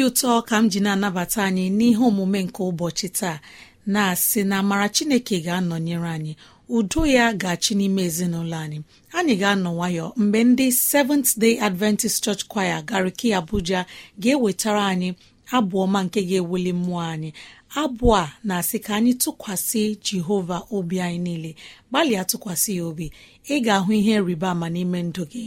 N'obi ụtọ ka m ji na-anabata anyị n'ihe omume nke ụbọchị taa na-asị na amara chineke ga-anọnyere anyị udo ya ga-achị n'ime ezinụlọ anyị. Anyị ga-anọ nwayọ mgbe ndị Seventh Day Adventist Church Choir gariki Abuja ga-ewetara anyị abụ ọma nke ga-ewuli mmụọ anyị. Abụ a na-asị ka anyị tụkwasị Jehova obi anyị niile. Gbalịa tụkwasị ya obi. Ị ga-ahụ ihe rịba ama n'ime ndụ gị.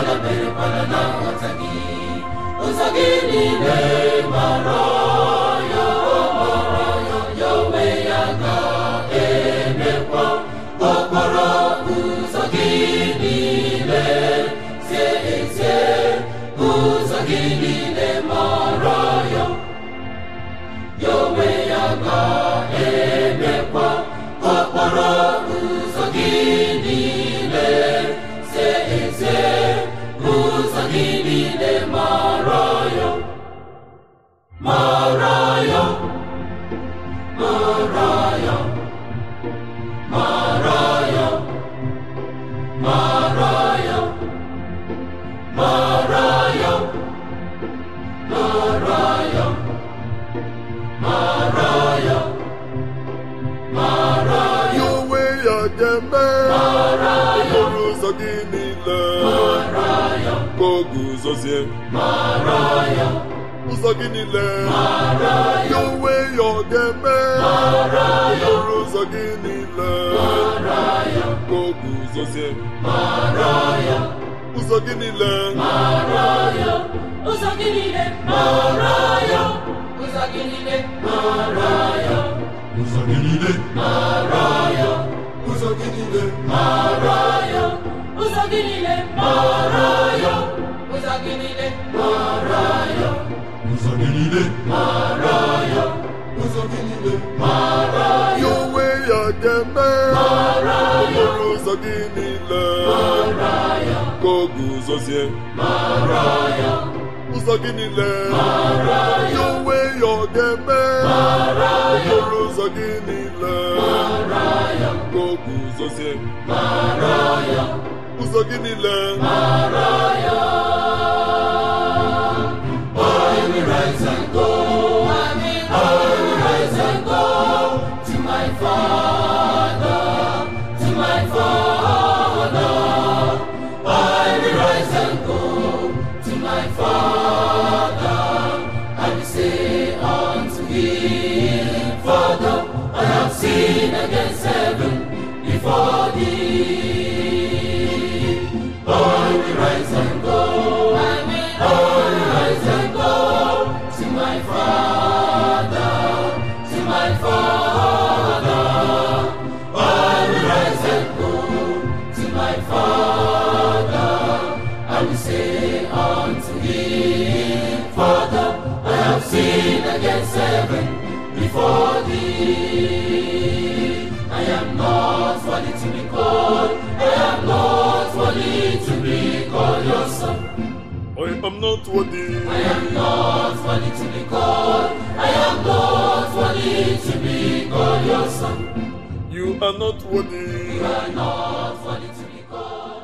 adaberekwala na nghọta gị ụzọ gị niile mara guzozie ụzọ gị niile. Ya onwe ya ọ ga-eme okporo ụzọ gị niile. Ka o guzozie. Ụzọ gị niile. Ụzọ gị niile. Ụzọ gị niile. Ụzọ gị niile. Ụzọ gị niile. Ụzọ gị niile. mara ya ụzọ gị niile mara ya ụzọ gị niile mara ya ụzọ gị niile mara ya onwe ya ga-eme okporo ụzọ gị niile ka o guzozie ụzọ gị niile ya onwe ya ọ ga-eme okporo ụzọ gị niile ka o guzozie ụzọ gị niile am not worthy I am not worthy to be called. I am not worthy to be called your son. you are not worthy You are not worthy to be called.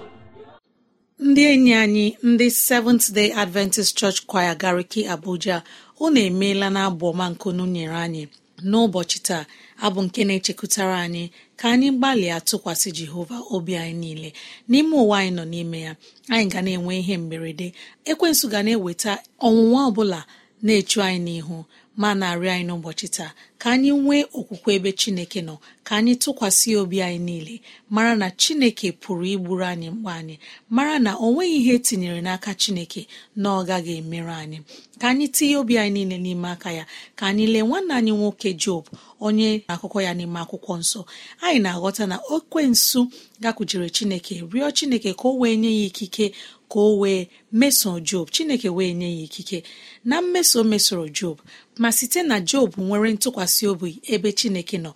ndị enyi anyị ndị seventh day adventist church choir gariki abuja unu emeela na abụ ọma nkunu nyere anyị n'ụbọchị taa abụ nke na-echekwutara anyị ka anyị gbalịa tụkwasị jehova obi anyị niile. N'ime ụwa anyị nọ n'ime ya anyị ga na-enwe ihe mberede. Ekwensu ga na-eweta ọnwụnwa ọbụla na-echu anyị n'ihu. Ma na-arịọ anyị n'ụbọchị taa ka anyị nwee okwukwe ebe chineke nọ ka anyị tụkwasị obi anyị niile mara na chineke pụrụ igburu anyị mgbe anyị mara na o nweghị ihe etinyere n'aka chineke na ọ gaghị emerụ anyị. Ka anyị tinye obi anyị niile n'ime aka ya ka anyị lee nwanne anyị nwoke job onye akụkọ ya n'ime akwụkwọ nsọ. Anyị na-aghọta na okwensu gakwujere chineke rịọ chineke ka o wee nye ya ikike ka o wee mesoo job chineke wee nye ya ikike. Na mmeso mesoro job ma site na job nwere ntụkwasị obi ebe chineke nọ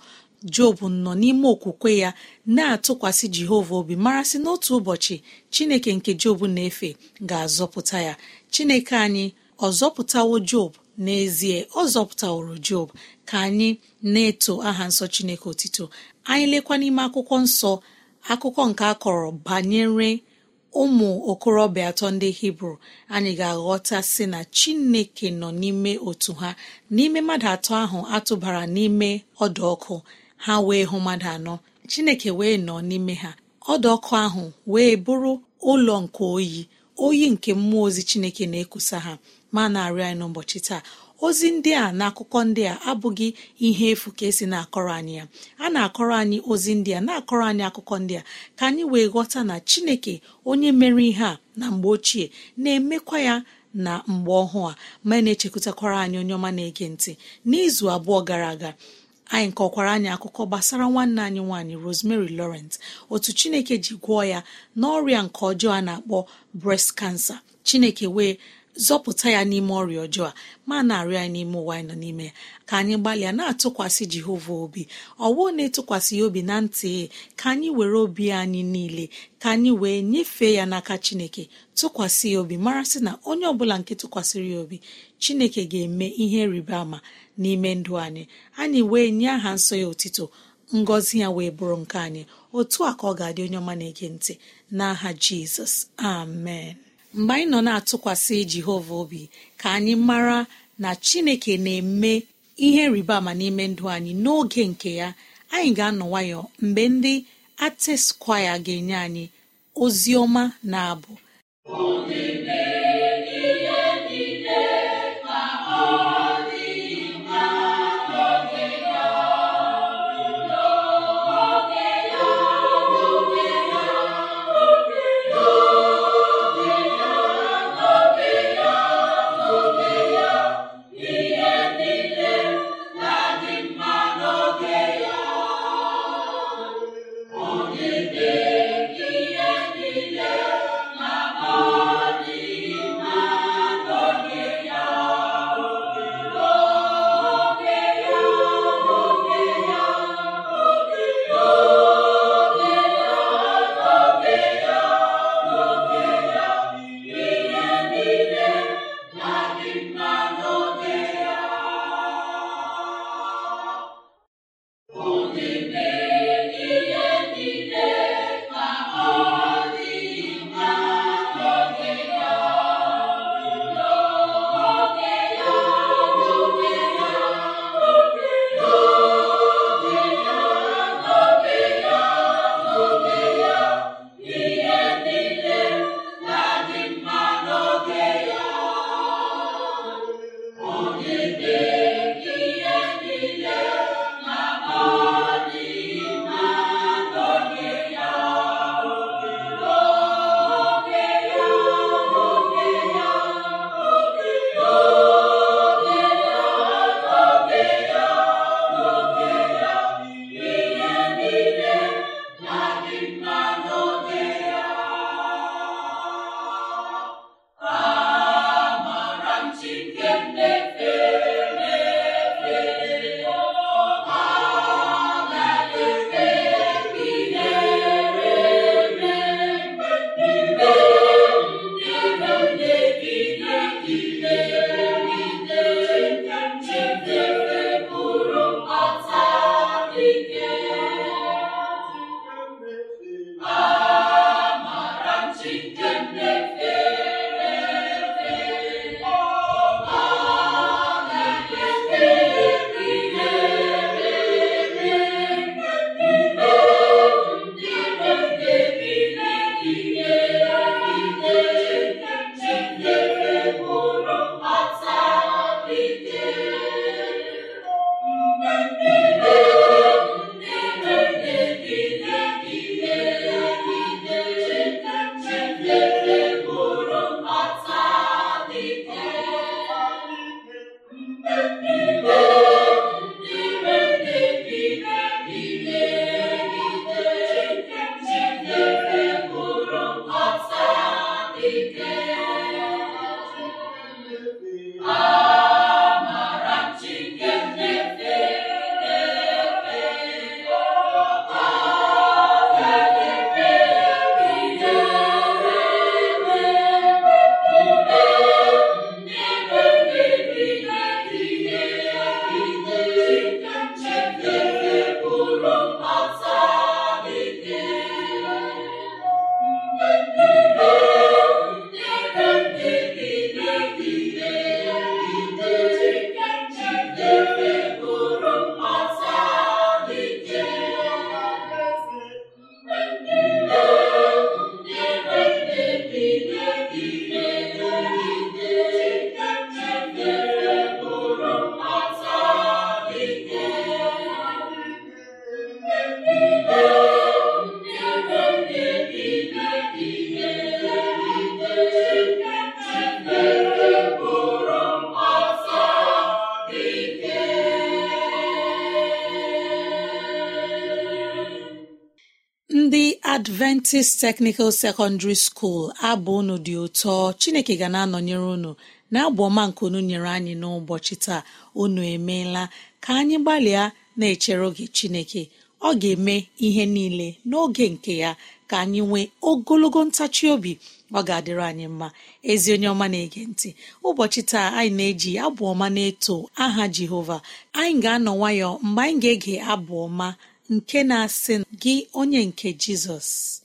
job nọ n'ime okwukwe ya na-atụkwasị jehova obi mara sị n'otu ụbọchị chineke nke job na-efe ga-azọpụta ya. Chineke anyị ọ zọpụtawo job? N'ezie ọ zọpụtaworo job ka anyị na-eto aha nsọ chineke otito. Anyị lekwa n'ime akwụkwọ nsọ akụkọ nke a kọrọ banyere ụmụ okorobịa atọ ndị hibru anyị ga-aghọta sị na chineke nọ n'ime otu ha. N'ime mmadụ atọ ahụ atụbara n'ime ọdụ ọkụ ha wee hụ mmadụ anọ. Chineke wee nọ n'ime ha. Ọdụ ọkụ ahụ wee bụrụ ụlọ nke oyi oyi nke mmụọ ozi chineke na-ekusa ha. Ma na-arịọ anyị n'ụbọchị taa ozi ndị a na akụkọ ndị a abụghị ihe efu ka esi na-akọrọ anyị ya. A na-akọrọ anyị ozi ndị a na-akọrọ anyị akụkọ ndị a ka anyị wee ghọta na chineke onye mere ihe a na mgbe ochie na-emekwa ya na mgbe ọhụụ a. Ma na-echekwutakwara anyị onye ọma na-ege ntị. N'izu abụọ gara aga anyị kọkwara anyị akụkọ gbasara nwanne anyị nwaanyị Rosemary Lawrence otu chineke ji gwọọ ya n'ọrịa nke ọjọọ a na-akpọ breast cancer. Chineke wee zọpụta ya n'ime ọrịa ọjọọ a ma na-arịọ ya n'ime ụwa anyị nọ n'ime ya. Ka anyị gbalịa na-atụkwasị jehova obi ọwụ na-etụkwasị ya obi na ntị ka anyị were obi anyị niile ka anyị wee nyefee ya n'aka chineke tụkwasị ya obi mara sị na onye ọbụla nke tụkwasịrị ya obi chineke ga-eme ihe rịba ama n'ime ndụ anyị. Anyị wee nye aha nsọ ya otito ngọzi ya wee bụrụ nke anyị. Otu a ka ọ ga-adị onye ọma na-ege ntị. N'aha jizọs amen. Mgbe anyị nọ na-atụkwasị jehova obi ka anyị mara na chineke na-eme ihe rịba ama n'ime ndụ anyị. N'oge nke ya anyị ga-anọ nwayọ mgbe ndị ateskwaya ga-enye anyị ozi ọma na abụ adventist technical secondary school abụ unu dị ụtọ. Chineke ga na-anọnyere unu na-abụ ọma nke unu nyere anyị n'ụbọchị taa. Unu emeela. Ka anyị gbalịa na-echere oge chineke. Ọ ga-eme ihe niile n'oge nke ya. Ka anyị nwee ogologo ntachi obi. Ọ ga-adịrị anyị mma. Ezi onye ọma na-ege ntị. Ụbọchị taa anyị na-eji abụ ọma na-eto aha jehova. Anyị ga-anọ nwayọ mgbe anyị ga-ege abụ ọma nke na-asị gị onye nke jizọs.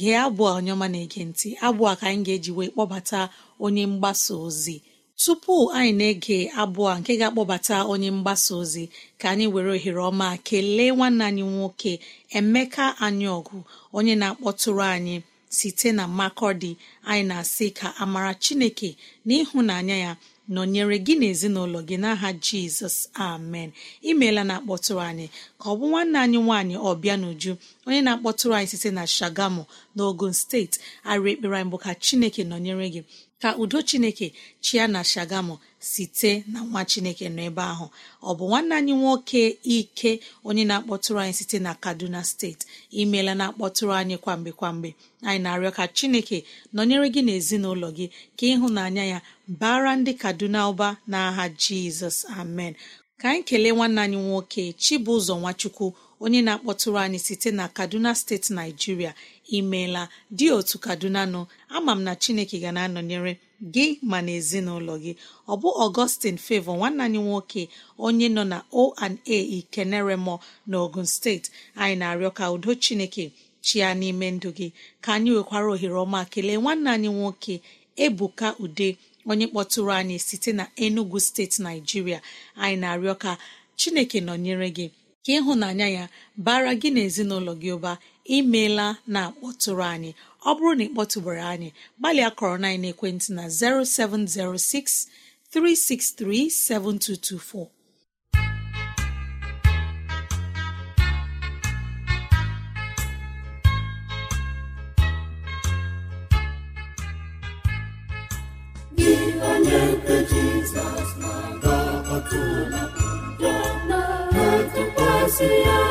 Gee abụọ onye ọma na-ege ntị abụọ ka anyị ga-eji wee kpọbata onye mgbasa ozi. Tupu anyị na-ege abụọ nke ga-akpọbata onye mgbasa ozi ka anyị were ohere ọma kelee nwanne anyị nwoke emeka anyị ọgụ onye na-akpọtụrụ anyị site na makọdi anyị na-asị ka amara chineke na ịhụnanya ya nọnyere gị na ezinụlọ gị n'aha jizọs amen. Imeela na-akpọtụrụ anyị ka ọ bụ nwanne anyị nwaanyị ọbịa n'uju onye na-akpọtụrụ anyị site na shagamu n'ogun steeti arị ekpere anyị bụ ka chineke nọnyere gị ka udo chineke chia na shagamu. Site na nwa chineke nọ ebe ahụ. Ọ bụ nwanne anyị nwoke ike onye na-akpọtụrụ anyị site na kaduna steeti imeela na-akpọtụrụ anyị kwa mgbe kwa mgbe. Anyị na-arịọ ka chineke nọnyere gị n'ezinụlọ gị ka ịhụnanya ya bara ndị kaduna ụba n'aha jizọs. Amen. Ka anyị kelee nwanne anyị nwoke chibụzọ nwachukwu onye na-akpọtụrụ anyị site na kaduna steeti naijiria imeela dị otu kaduna nọ ama m na chineke ga na-anọnyere gị ma na ezinụlọ gị. Ọ bụ ọgọstin fevo nwanne anyị nwoke onye nọ na o&a ikeneremo na ogun steeti anyị na-arịọ ka udo chineke chia n'ime ndụ gị. Ka anyị nwekwara ohere ọma kelee nwanne anyị nwoke ebuka ude onye kpọtụrụ anyị site na enugu steeti naijiria anyị na-arịọ ka chineke nọnyere gị ka ịhụnanya ya bara gị na ezinụlọ gị ụba. Imeela na-akpọtụrụ anyị. Ọ bụrụ na ị kpọtụbara anyị gbalịa kọrọ na ekwentị na 0706 363 7224 onye nke Jizọs na-aga ọtụla na-atụkwasị ya.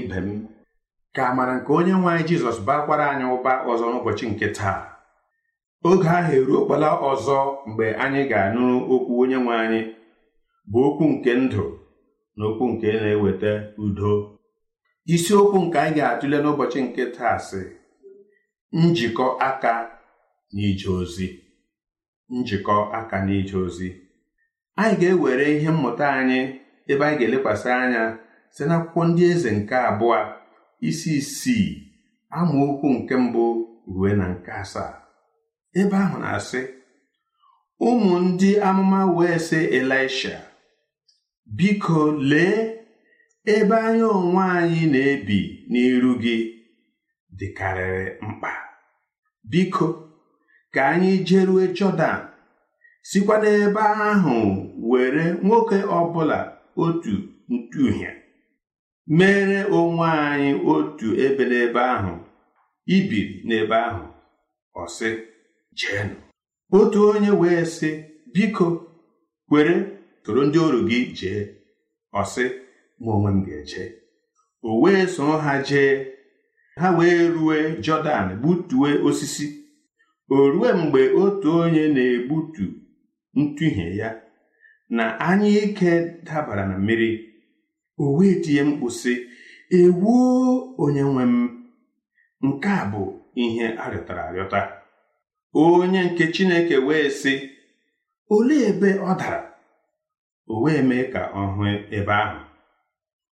Ibe m ka amara nke onye nwe anyị jizọs bakwara anyị ụba ọzọ n'ụbọchị nke taa. Oge ahụ eruokwala ọzọ mgbe anyị ga-anụrụ okwu onye nwe anyị bụ okwu nke ndụ na okwu nke na-eweta udo. Isiokwu nke anyị ga-atụle n'ụbọchị nke taa sị njikọ aka na ije ozi. Njikọ aka na ije ozi. Anyị ga-ewere ihe mmụta anyị ebe anyị ga-elekwasị anya site n'akwụkwọ ndị eze nke abụọ isi isii amaokwu nke mbụ ruo na nke asaa. Ebe ahụ na-asị ụmụ ndị amụma wee sị Elisha biko lee ebe anyị onwe anyị na-ebi n'iru gị dịkarịrị mkpa. Biko ka anyị jerue Jọdan sikwa n'ebe ahụ were nwoke ọbụla otu ntuhie mere onwe anyị otu ebe n'ebe ahụ ibiri n'ebe ahụ ọ sị jeenụ. Otu onye wee sị biko kwere soro ndị ọrụ gị jee. Ọ sị mụ onwe m ga-eje o wee soro ha jee. Ha wee rue Jọdan gbutue osisi. O rue mgbe otu onye na-egbutu ntụhie ya na anya ike dabara na mmiri. O wee tinye mkpu sị ewuo onye nwe m. Nke a bụ ihe arịọtara arịọta. Onye nke Chineke wee sị olee ebe ọ dara? O wee mee ka ọ hụ ebe ahụ.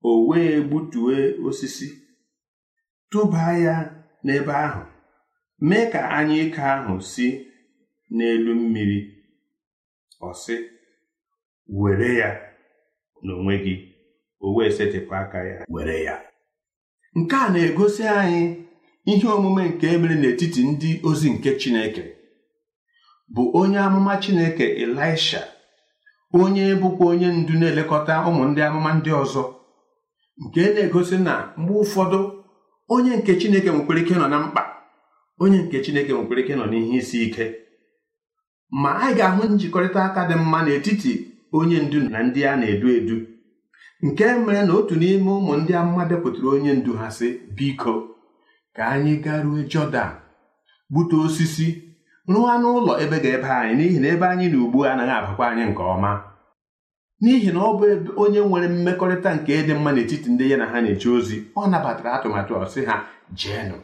O wee gbutue osisi tụba ya n'ebe ahụ mee ka anya ike ahụ si n'elu mmiri. Ọ sị were ya n'onwe gị. O wee setịpụ aka ya were ya. Nke a na-egosi anyị ihe omume nke emere n'etiti ndị ozi nke Chineke. Bụ onye amụma Chineke Elisha onye bụkwa onye ndu na-elekọta ụmụ ndị amụma ndị ọzọ. Nke na-egosi na mgbe ụfọdụ onye nke Chineke nwekwara ike nọ na mkpa. Onye nke Chineke nwekwara ike nọ n'ihe isi ike. Ma anyị ga-ahụ njikọrịta aka dị mma n'etiti onye ndu na ndị a na-edu edu. Nke mere na otu n'ime ụmụ ndị amụma bịakwutere onye ndu ha sị biko ka anyị garuo Jọdan gbute osisi rụọ n'ụlọ ebe ga-ebe anyị n'ihi na ebe anyị na ugbu anaghị abakwa anyị nke ọma. N'ihi na ọ bụ onye nwere mmekọrịta nke ịdị mma n'etiti ndị ya na ha na-eje ozi ọ nabatara atụmatụ ọ sị ha jeenụ.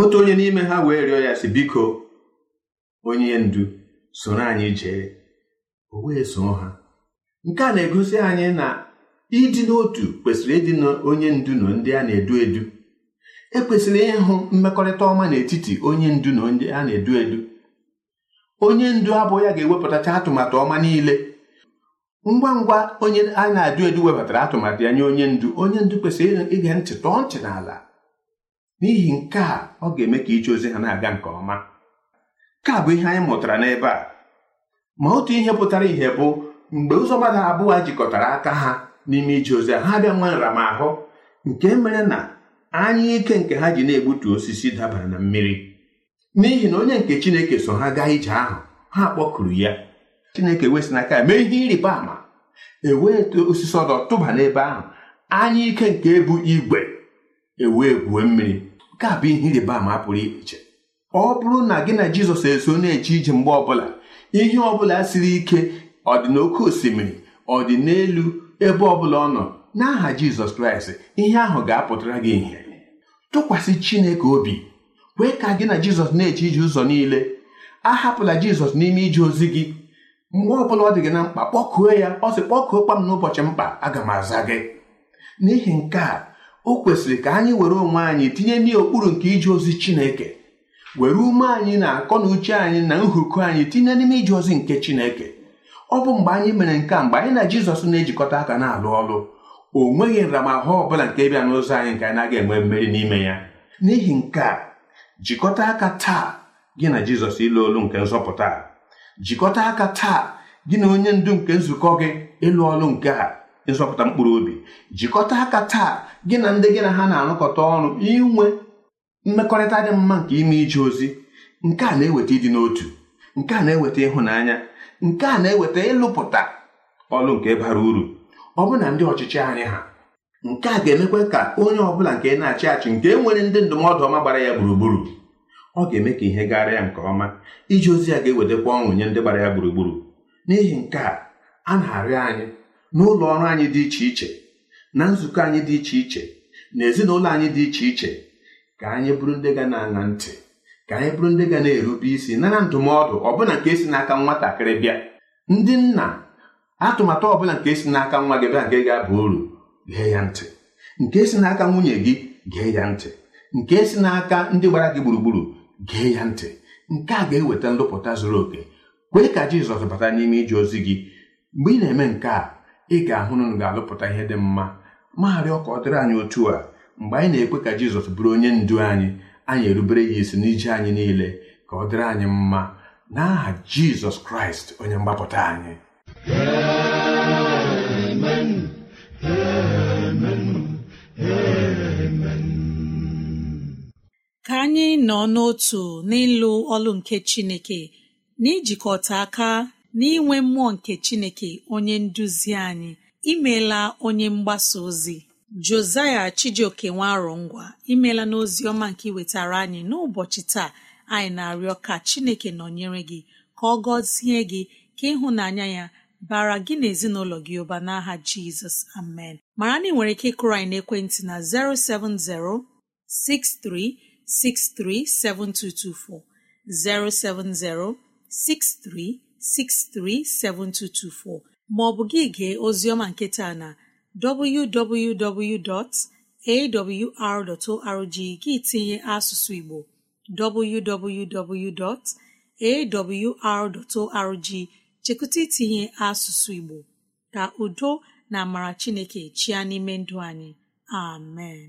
Otu onye n'ime ha wee rịọ ya si biko onye ndu soro anyị jee. O wee soo ha. Nke a na-egosi anyị na ịdị n'otu kwesịrị ịdị n'onye ndu na ndị a na-edu edu. Ekwesịrị ịhụ mmekọrịta ọma n'etiti onye ndu na ndị a na-edu edu. Onye ndu abụọ ya ga-ewepụtacha atụmatụ ọma niile. Ngwa ngwa onye a na-edu edu webatara atụmatụ ya nye onye ndu. Onye ndu kwesịrị ige ntị tọọ ntị n'ala. N'ihi nke a ọ ga-eme ka ije ozi ha na-aga nke ọma. Nke a bụ ihe anyị mụtara n'ebe a. Ma otu ihe pụtara ihe bụ mgbe ụzọ abụọ jikọtara aka ha n'ime ije ozi ha bịa nwee nramahụ nke mere na anya ike nke ha ji na-egbutu osisi dabara na mmiri. N'ihi na onye nke Chineke so ha gaa ije ahụ ha kpọkuru ya. Chineke wesị n'aka ya mee ihe ịrịba ama. Ewee osisi ọdọ tụba n'ebe ahụ. Anya ike nke ebu igwe. Ewee gwuo mmiri. Nke a bụ ihe ịrịba ama pụrụ iche. Ọ bụrụ na gị na Jizọs eso na-eje ije mgbe ọbụla ihe ọbụla siri ike ọ dị n'oké osimiri ọ dị n'elu ebe ọbụla ọ nọ n'aha Jizọs Kraịst ihe ahụ ga-apụtara gị ihe. Tụkwasị Chineke obi kwee ka gị na Jizọs na-eje ije ụzọ niile. Ahapụla Jizọs n'ime ije ozi gị. Mgbe ọbụla ọ dị gị na mkpa kpọkuo ya. Ọ sị kpọkuo kpam n'ụbọchị mkpa aga m aza gị. N'ihi nke a o kwesịrị ka anyị were onwe anyị tinye n'okpuru nke ije ozi Chineke. Were ume anyị na akọ na uche anyị na nhuko anyị tinye n'ime ije ozi nke Chineke. Ọ bụ mgbe anyị mere nke a mgbe anyị na Jizọs na-ejikọta aka na-alụ ọlụ o nweghị nramahụ ọbụla nke bịa n'ụzọ anyị nke anyị na-aga enwe mmeri n'ime ya. N'ihi nke a jikọta aka taa gị na Jizọs ịlụ olu nke nzọpụta. Jikọta aka taa gị na onye ndu nke nzukọ gị ịlụ ọlụ nke a. nzọpụta mkpụrụ obi jikọta aka taa gị na ndị gị na ha na-arụkọta ọrụ inwe mmekọrịta dị mma nke ime ije ozi. Nke a na-eweta ịdị n'otu nke a na-eweta ịhụnanya nke a na-eweta ịlụpụta ọlụ nke bara uru. Ọ bụ ndị ọchịchị anyị ha nke a ga-emekwa ka onye ọbụla nke na-achị achị nke nwere ndị ndụmọdụ ọma gbara ya gburugburu ọ ga-eme ka ihe gara ya nke ọma. Ije ozi ya ga-ewetakwa ọṅụ nye ndị gbara ya gburugburu. N'ihi nke a a na-arịọ anyị n'ụlọ ọrụ anyị dị iche iche na nzukọ anyị dị iche iche na ezinụlọ anyị dị iche iche ka anyị bụrụ ndị ga na-aṅa ntị ka anyị bụrụ ndị ga na-erube isi nara ndụmọdụ ọbụla nke si n'aka nwatakịrị bịa. Ndị nna atụmatụ ọbụla nke si n'aka nwa gị bịa nke ga-aba uru gee ya ntị. Nke si n'aka nwunye gị gee ya ntị. Nke si n'aka ndị gbara gị gburugburu gee ya ntị. Nke a ga-eweta nlụpụta zuru oke. Kwee ka Jizọs bata n'ime ije ozi gị. Mgbe ị na-eme nke a ị ga-ahụ na unu ga-alụpụta ihe dị mma. Magharịọ ka ọ dịrị anyị otu a. Mgbe anyị na-ekwe ka jizọs bụrụ onye ndu anyị anyị erubere ya isi n'ije anyị niile ka ọ dịrị anyị mma. N'aha jizọs kraịst onye mgbapụta anyị. Ka anyị nọ n'otu n'ịlụ ọlụ nke chineke n'ijikọta aka n'inwe mmụọ nke chineke onye nduzi anyị. Imeela onye mgbasa ozi josaya chijioke nwarọ ngwa imeela n'ozi ọma nke iwetara anyị n'ụbọchị taa. Anyị na-arịọ ka chineke nọnyere gị ka ọ gọzie gị ka ịhụnanya ya bara gị na ezinụlọ gị ụba n'aha jizọs. Amen. Mara na ị nwere ike ịkụrụ anyị n'ekwentị na 070 63637224 070 63637224 ma ọ bụ gị gee oziọma nketa na www.awr.org gị tinye asụsụ Igbo www.awr.org chekwụta itinye asụsụ Igbo. Ka udo na amara Chineke chịa n'ime ndụ anyị. Amen.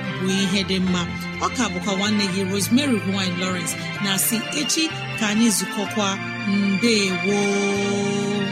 bụ ihe dị mma. Ọ ka bụkwa nwanne gị Rosemary gine Lawrence. Na si echi ka anyị zukọkwa. Mbe woo